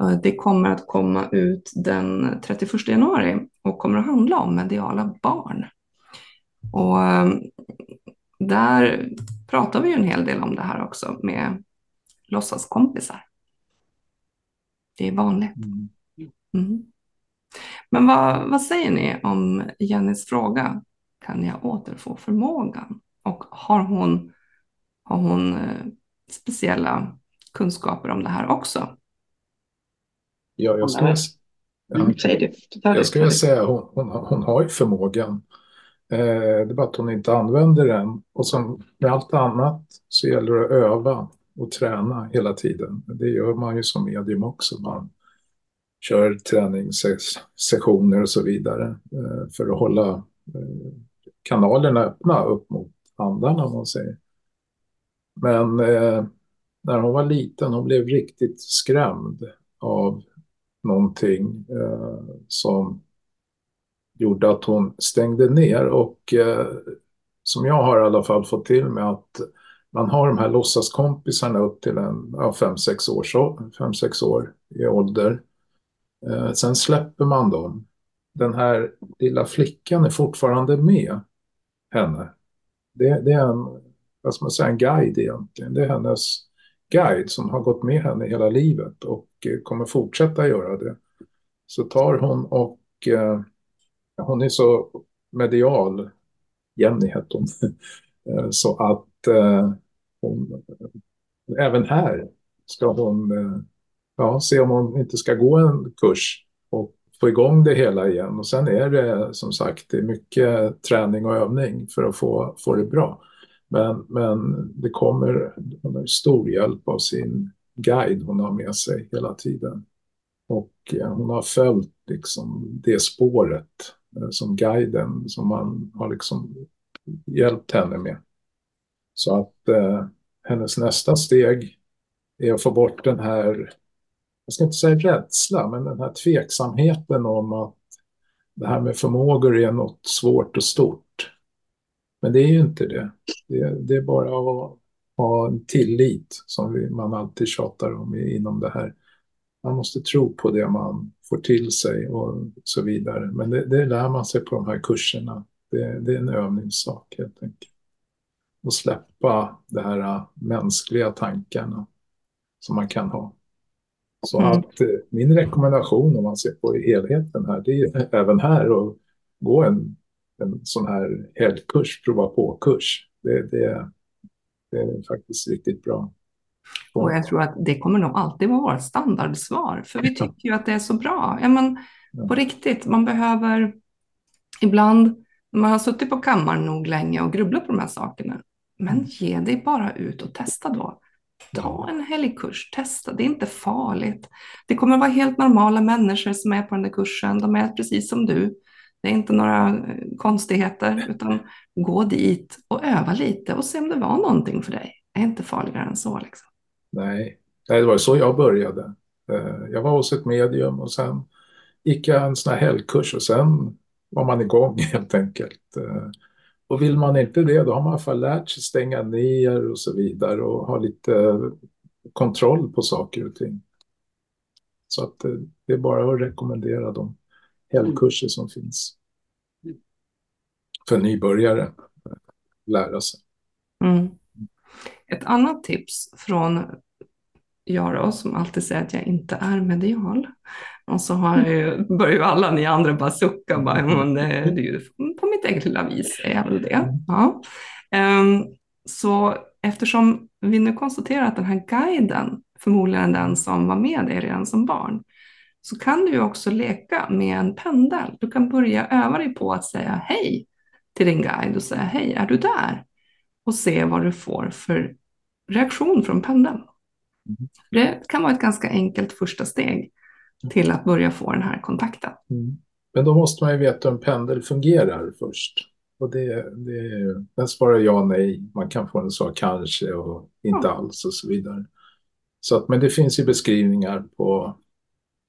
Eh, det kommer att komma ut den 31 januari och kommer att handla om mediala barn. Och eh, där pratar vi ju en hel del om det här också med låtsaskompisar. Det är vanligt. Mm. mm. Men vad, vad säger ni om Jennys fråga? Kan jag återfå förmågan? Och har hon, har hon eh, speciella kunskaper om det här också? Ja, jag skulle, ja, mm, jag skulle säga hon, hon, hon har ju förmågan. Eh, det är bara att hon inte använder den. Och som med allt annat så gäller det att öva och träna hela tiden. Det gör man ju som medium också. Man kör träningssessioner och så vidare eh, för att hålla eh, kanalerna öppna upp mot andarna om man säger. Men eh, när hon var liten, hon blev riktigt skrämd av någonting eh, som gjorde att hon stängde ner och eh, som jag har i alla fall fått till mig att man har de här låtsaskompisarna upp till en 5-6 år, fem, sex år i ålder. Eh, sen släpper man dem. Den här lilla flickan är fortfarande med henne. Det, det är en, vad ska man säga, en guide egentligen. Det är hennes guide som har gått med henne hela livet och eh, kommer fortsätta göra det. Så tar hon och eh, hon är så medial, Jenny hette hon, eh, så att eh, hon, även här ska hon eh, ja, se om hon inte ska gå en kurs och få igång det hela igen. Och sen är det som sagt det är mycket träning och övning för att få, få det bra. Men, men det kommer, hon har stor hjälp av sin guide hon har med sig hela tiden. Och eh, hon har följt liksom det spåret eh, som guiden som man har liksom hjälpt henne med. Så att eh, hennes nästa steg är att få bort den här jag ska inte säga rädsla, men den här tveksamheten om att det här med förmågor är något svårt och stort. Men det är ju inte det. Det, det är bara att ha en tillit som vi, man alltid tjatar om inom det här. Man måste tro på det man får till sig och så vidare. Men det, det lär man sig på de här kurserna. Det, det är en övningssak helt enkelt. Och släppa de här mänskliga tankarna som man kan ha. Så mm. att eh, min rekommendation om man ser på helheten här, det är även här att gå en, en sån här helgkurs, prova på-kurs. Det, det, det är faktiskt riktigt bra. Och jag tror att det kommer nog alltid vara vårt standardsvar, för vi tycker ju att det är så bra. Ja, men på riktigt, man behöver ibland, man har suttit på kammaren nog länge och grubblat på de här sakerna, men mm. ge dig bara ut och testa då. Ta en helgkurs, testa, det är inte farligt. Det kommer vara helt normala människor som är på den där kursen, de är precis som du. Det är inte några eh, konstigheter, utan gå dit och öva lite och se om det var någonting för dig. Det är inte farligare än så. Liksom. Nej, det var så jag började. Eh, jag var hos ett medium och sen gick jag en sån här helgkurs och sen var man igång helt enkelt. Eh, och vill man inte det, då har man i alla fall lärt sig stänga ner och så vidare och ha lite kontroll på saker och ting. Så att det är bara att rekommendera dem helgkurser som finns för nybörjare. lära sig. Mm. Ett annat tips från jag då, som alltid säger att jag inte är medial. Och så har ju, börjar ju alla ni andra bara sucka, bara, men det, det är ju på mitt eget lilla vis är jag väl det. Ja. Um, så eftersom vi nu konstaterar att den här guiden förmodligen är den som var med dig redan som barn, så kan du också leka med en pendel. Du kan börja öva dig på att säga hej till din guide och säga hej, är du där? Och se vad du får för reaktion från pendeln. Det kan vara ett ganska enkelt första steg till att börja få den här kontakten. Mm. Men då måste man ju veta hur en pendel fungerar först. Och det, det, den svarar ja, nej. Man kan få en svar kanske och inte ja. alls och så vidare. Så att, men det finns ju beskrivningar på,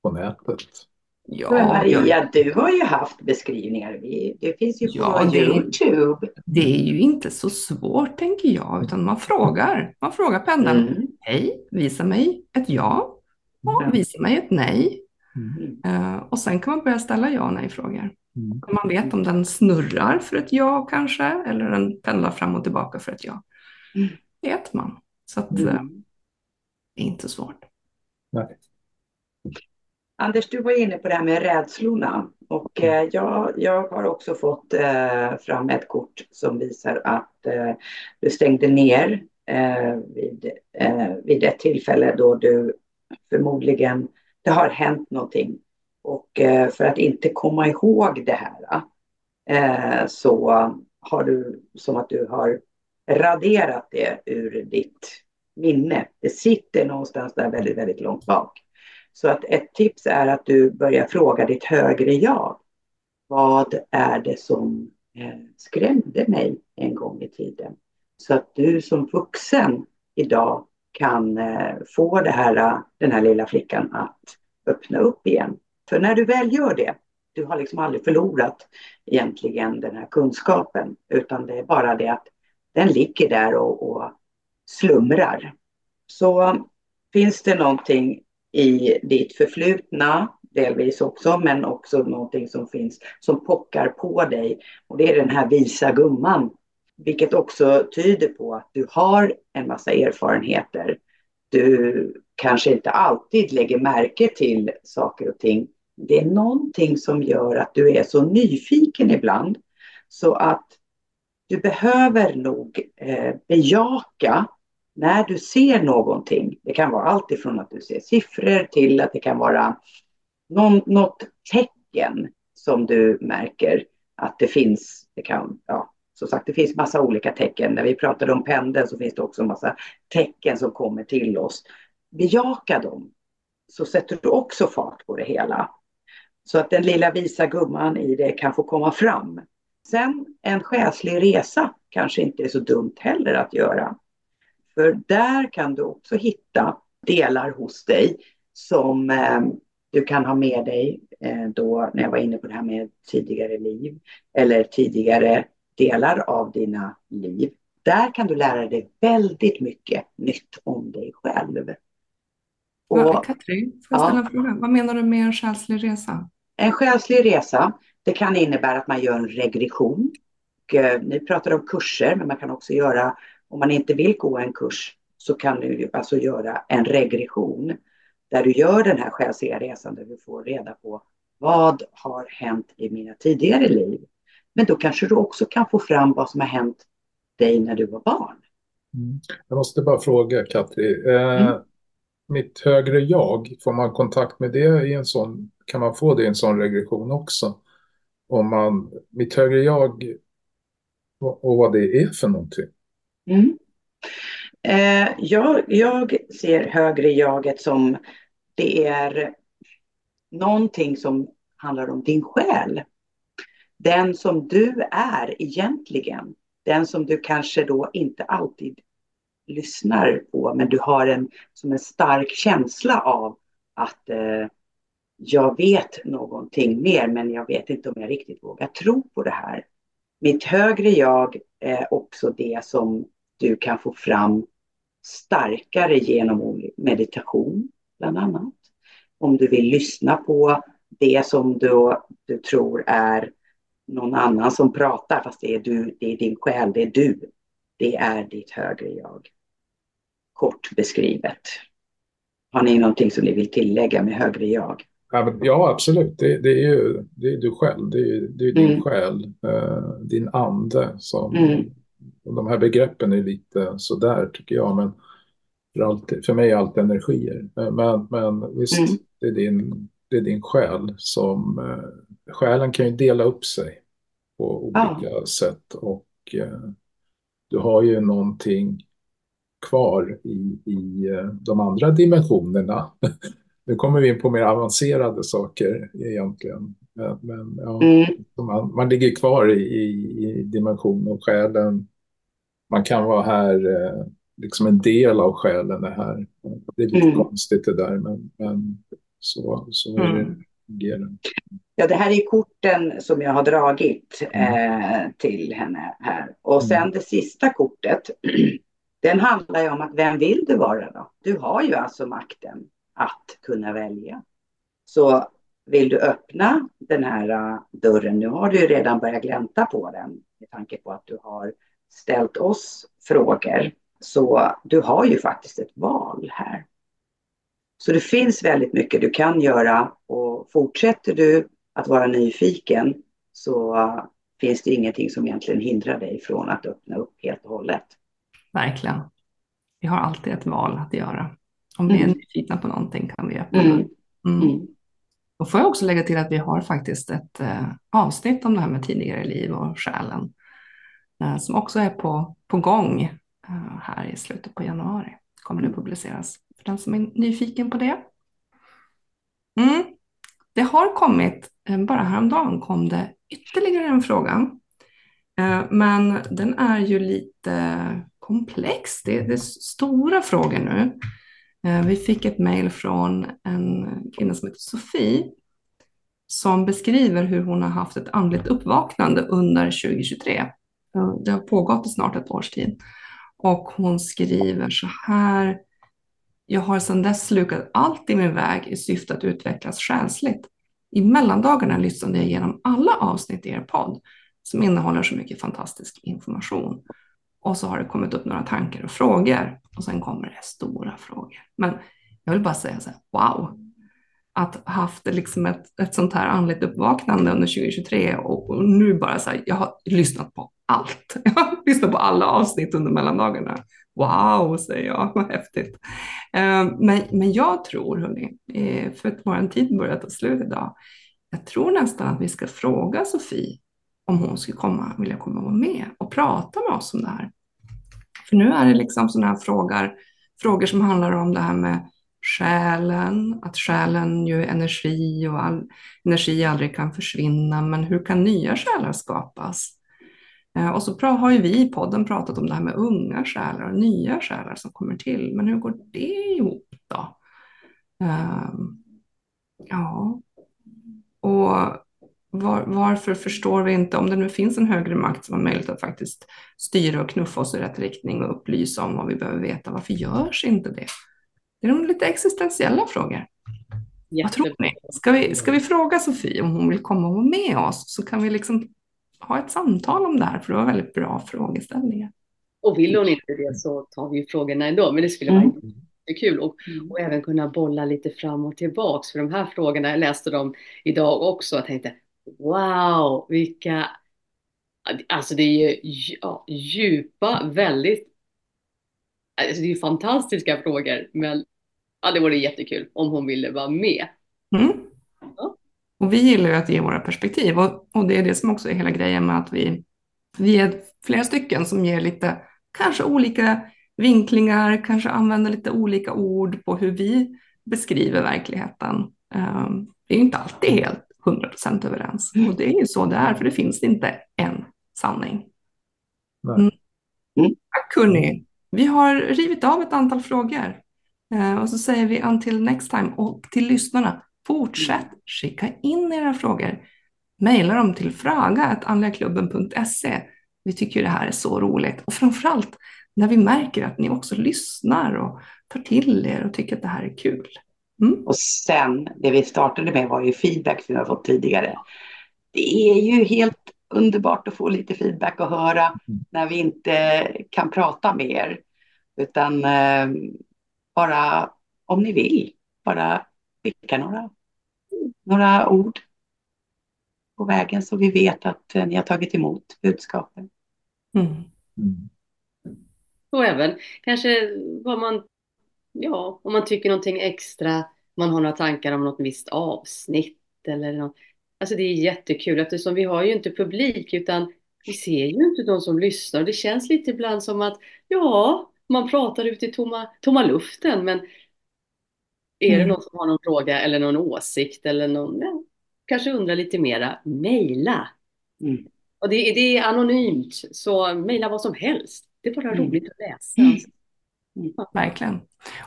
på nätet. Ja, men Maria, du har ju haft beskrivningar. Det finns ju ja, på det, Youtube. Det är ju inte så svårt tänker jag, utan man frågar. Man frågar pendeln. Mm. Hej, visa mig ett ja. Och visa mig ett nej. Mm. Uh, och sen kan man börja ställa ja och nej-frågor. Mm. Man vet om den snurrar för ett ja kanske, eller den pendlar fram och tillbaka för ett ja. Mm. vet man. Så att, uh, det är inte svårt. Nej. Anders, du var inne på det här med rädslorna och eh, jag, jag har också fått eh, fram ett kort som visar att eh, du stängde ner vid, vid ett tillfälle då du förmodligen, det har hänt någonting och för att inte komma ihåg det här så har du som att du har raderat det ur ditt minne. Det sitter någonstans där väldigt, väldigt långt bak. Så att ett tips är att du börjar fråga ditt högre jag. Vad är det som eh, skrämde mig en gång i tiden? Så att du som vuxen idag kan eh, få det här, eh, den här lilla flickan att öppna upp igen. För när du väl gör det, du har liksom aldrig förlorat egentligen den här kunskapen, utan det är bara det att den ligger där och, och slumrar. Så finns det någonting i ditt förflutna, delvis också, men också någonting som finns som pockar på dig. Och det är den här visa gumman, vilket också tyder på att du har en massa erfarenheter. Du kanske inte alltid lägger märke till saker och ting. Det är någonting som gör att du är så nyfiken ibland så att du behöver nog eh, bejaka när du ser någonting, det kan vara allt ifrån att du ser siffror till att det kan vara någon, något tecken som du märker att det finns. Det kan, ja, som sagt, det finns massa olika tecken. När vi pratade om pendeln så finns det också massa tecken som kommer till oss. Bejaka dem, så sätter du också fart på det hela. Så att den lilla visa gumman i det kan få komma fram. Sen en själslig resa kanske inte är så dumt heller att göra. För där kan du också hitta delar hos dig som eh, du kan ha med dig eh, då när jag var inne på det här med tidigare liv eller tidigare delar av dina liv. Där kan du lära dig väldigt mycket nytt om dig själv. Och, Katrin, får jag ställa ja, en fråga? Vad menar du med en själslig resa? En själslig resa, det kan innebära att man gör en regression. Och, eh, ni pratar om kurser, men man kan också göra om man inte vill gå en kurs så kan du alltså göra en regression där du gör den här själsliga resan där du får reda på vad har hänt i mina tidigare liv. Men då kanske du också kan få fram vad som har hänt dig när du var barn. Mm. Jag måste bara fråga Katri. Eh, mm. Mitt högre jag, får man kontakt med det i en sån, kan man få det i en sån regression också? Om man, mitt högre jag och vad det är för någonting? Mm. Eh, jag, jag ser högre jaget som det är någonting som handlar om din själ. Den som du är egentligen. Den som du kanske då inte alltid lyssnar på, men du har en, som en stark känsla av att eh, jag vet någonting mer, men jag vet inte om jag riktigt vågar tro på det här. Mitt högre jag eh, också det som du kan få fram starkare genom meditation, bland annat. Om du vill lyssna på det som du, du tror är någon annan som pratar fast det är du, det är din själ, det är du. Det är ditt högre jag. Kort beskrivet. Har ni någonting som ni vill tillägga med högre jag? Ja, absolut. Det, det är ju det är du själv. Det är, det är din mm. själ, eh, din ande. Som, mm. De här begreppen är lite sådär tycker jag. Men för, alltid, för mig är allt energier. Eh, men, men visst, mm. det, är din, det är din själ som... Eh, själen kan ju dela upp sig på olika ja. sätt. Och eh, du har ju någonting kvar i, i de andra dimensionerna. nu kommer vi in på mer avancerade saker egentligen. Men, ja, mm. man, man ligger kvar i, i, i dimensionen själen. Man kan vara här, eh, liksom en del av själen är här. Det är lite mm. konstigt det där, men, men så, så är det. Mm. Ja, det här är korten som jag har dragit mm. eh, till henne här. Och sen mm. det sista kortet, den handlar ju om att vem vill du vara då? Du har ju alltså makten att kunna välja. Så vill du öppna den här äh, dörren, nu har du ju redan börjat glänta på den med tanke på att du har ställt oss frågor. Så du har ju faktiskt ett val här. Så det finns väldigt mycket du kan göra och fortsätter du att vara nyfiken så äh, finns det ingenting som egentligen hindrar dig från att öppna upp helt och hållet. Verkligen. Vi har alltid ett val att göra. Om vi är mm. nyfikna på någonting kan vi öppna. Mm. Mm. Då får jag också lägga till att vi har faktiskt ett eh, avsnitt om det här med tidigare liv och själen eh, som också är på, på gång eh, här i slutet på januari. Kommer det publiceras för den som är nyfiken på det. Mm. Det har kommit, eh, bara häromdagen kom det ytterligare en fråga. Eh, men den är ju lite komplex. Det är, det är stora frågor nu. Eh, vi fick ett mejl från en kvinna som heter Sofie som beskriver hur hon har haft ett andligt uppvaknande under 2023. Eh, det har pågått i snart ett års tid. Och hon skriver så här. Jag har sedan dess slukat allt i min väg i syfte att utvecklas själsligt. I mellandagarna lyssnade jag igenom alla avsnitt i er podd som innehåller så mycket fantastisk information. Och så har det kommit upp några tankar och frågor och sen kommer det stora frågor. Men jag vill bara säga så här, wow, att haft liksom ett, ett sånt här andligt uppvaknande under 2023 och, och nu bara så här, jag har lyssnat på allt. Jag har lyssnat på alla avsnitt under mellandagarna. Wow, säger jag, vad häftigt. Eh, men, men jag tror, hörni, eh, för att vår tid börjar ta slut idag, jag tror nästan att vi ska fråga Sofie om hon skulle komma, vilja komma och vara med och prata med oss om det här. För nu är det liksom sådana här frågor, frågor som handlar om det här med själen, att själen ju är energi och all energi aldrig kan försvinna, men hur kan nya själar skapas? Eh, och så har ju vi i podden pratat om det här med unga själar och nya själar som kommer till, men hur går det ihop då? Um, ja, och var, varför förstår vi inte, om det nu finns en högre makt som har möjlighet att faktiskt styra och knuffa oss i rätt riktning och upplysa om vad vi behöver veta, varför görs inte det? Det är de lite existentiella frågor. Jättebra. Vad tror ni? Ska vi, ska vi fråga Sofie om hon vill komma och vara med oss så kan vi liksom ha ett samtal om det här, för det var väldigt bra frågeställningar. Och vill hon inte det så tar vi frågorna ändå, men det skulle vara mm. kul och, och även kunna bolla lite fram och tillbaks. För de här frågorna, jag läste dem idag också och tänkte Wow, vilka... Alltså det är ju ja, djupa, väldigt... Alltså det är fantastiska frågor, men ja, det vore jättekul om hon ville vara med. Mm. Ja. Och vi gillar ju att ge våra perspektiv och, och det är det som också är hela grejen med att vi, vi är flera stycken som ger lite, kanske olika vinklingar, kanske använder lite olika ord på hur vi beskriver verkligheten. Um, det är inte alltid helt 100% överens. Och det är ju så det är, för det finns inte en sanning. Mm. Mm. Tack hörni. Vi har rivit av ett antal frågor. Eh, och så säger vi until next time. Och till lyssnarna, fortsätt skicka in era frågor. Maila dem till fraga.andligaklubben.se. Vi tycker ju det här är så roligt. Och framförallt när vi märker att ni också lyssnar och tar till er och tycker att det här är kul. Mm. Och sen, det vi startade med var ju feedback som vi har fått tidigare. Det är ju helt underbart att få lite feedback och höra Mm. när vi inte kan prata mer. Utan eh, bara om ni vill, bara skicka några, några ord på vägen så vi vet att eh, ni har tagit emot budskapen. Mm. Mm. Och även kanske vad man, ja, om man tycker någonting extra, man har några tankar om något visst avsnitt eller något. Alltså det är jättekul eftersom vi har ju inte publik utan vi ser ju inte de som lyssnar. Det känns lite ibland som att, ja, man pratar ut i tomma, tomma luften men är det Mm. någon som har någon fråga eller någon åsikt eller någon, ja, kanske undrar lite mera, mejla. Mm. Och det, det är anonymt, så mejla vad som helst. Det är bara Mm. roligt att läsa. Verkligen.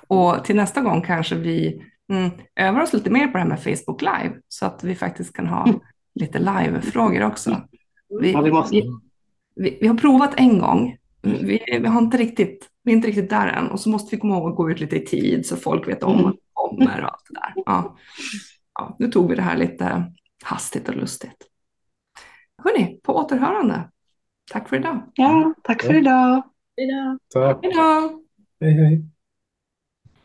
Och till nästa gång kanske vi mm, övar oss lite mer på det här med Facebook Live så att vi faktiskt kan ha Mm. lite live-frågor också. Vi, Ja, vi måste. vi, vi, vi har provat en gång. Vi, vi, har inte riktigt, vi är inte riktigt där än och så måste vi komma ihåg att gå ut lite i tid så folk vet om att vi kommer och allt det där. Ja. Ja, nu tog vi det här lite hastigt och lustigt. Hörni, på återhörande. Tack för idag. Ja, tack för idag. Hejdå. Tack. Då! Hej, hej.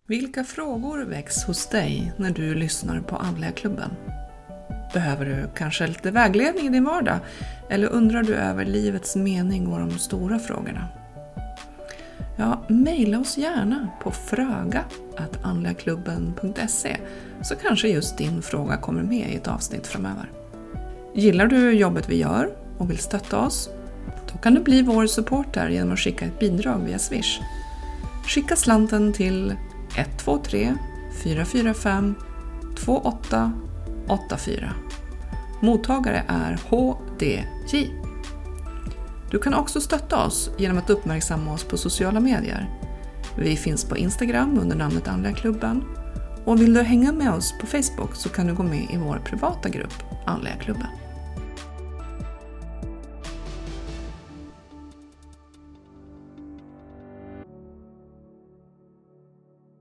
Vilka frågor väcks hos dig när du lyssnar på Andliga klubben? Behöver du kanske lite vägledning i din vardag? Eller undrar du över livets mening och de stora frågorna? Ja, mejla oss gärna på fröga.andligaklubben.se så kanske just din fråga kommer med i ett avsnitt framöver. Gillar du jobbet vi gör och vill stötta oss? Då kan du bli vår supporter genom att skicka ett bidrag via Swish. Skicka slanten till 123 445 2884. Mottagare är HDJ. Du kan också stötta oss genom att uppmärksamma oss på sociala medier. Vi finns på Instagram under namnet Andliga klubben och vill du hänga med oss på Facebook så kan du gå med i vår privata grupp Andliga klubben.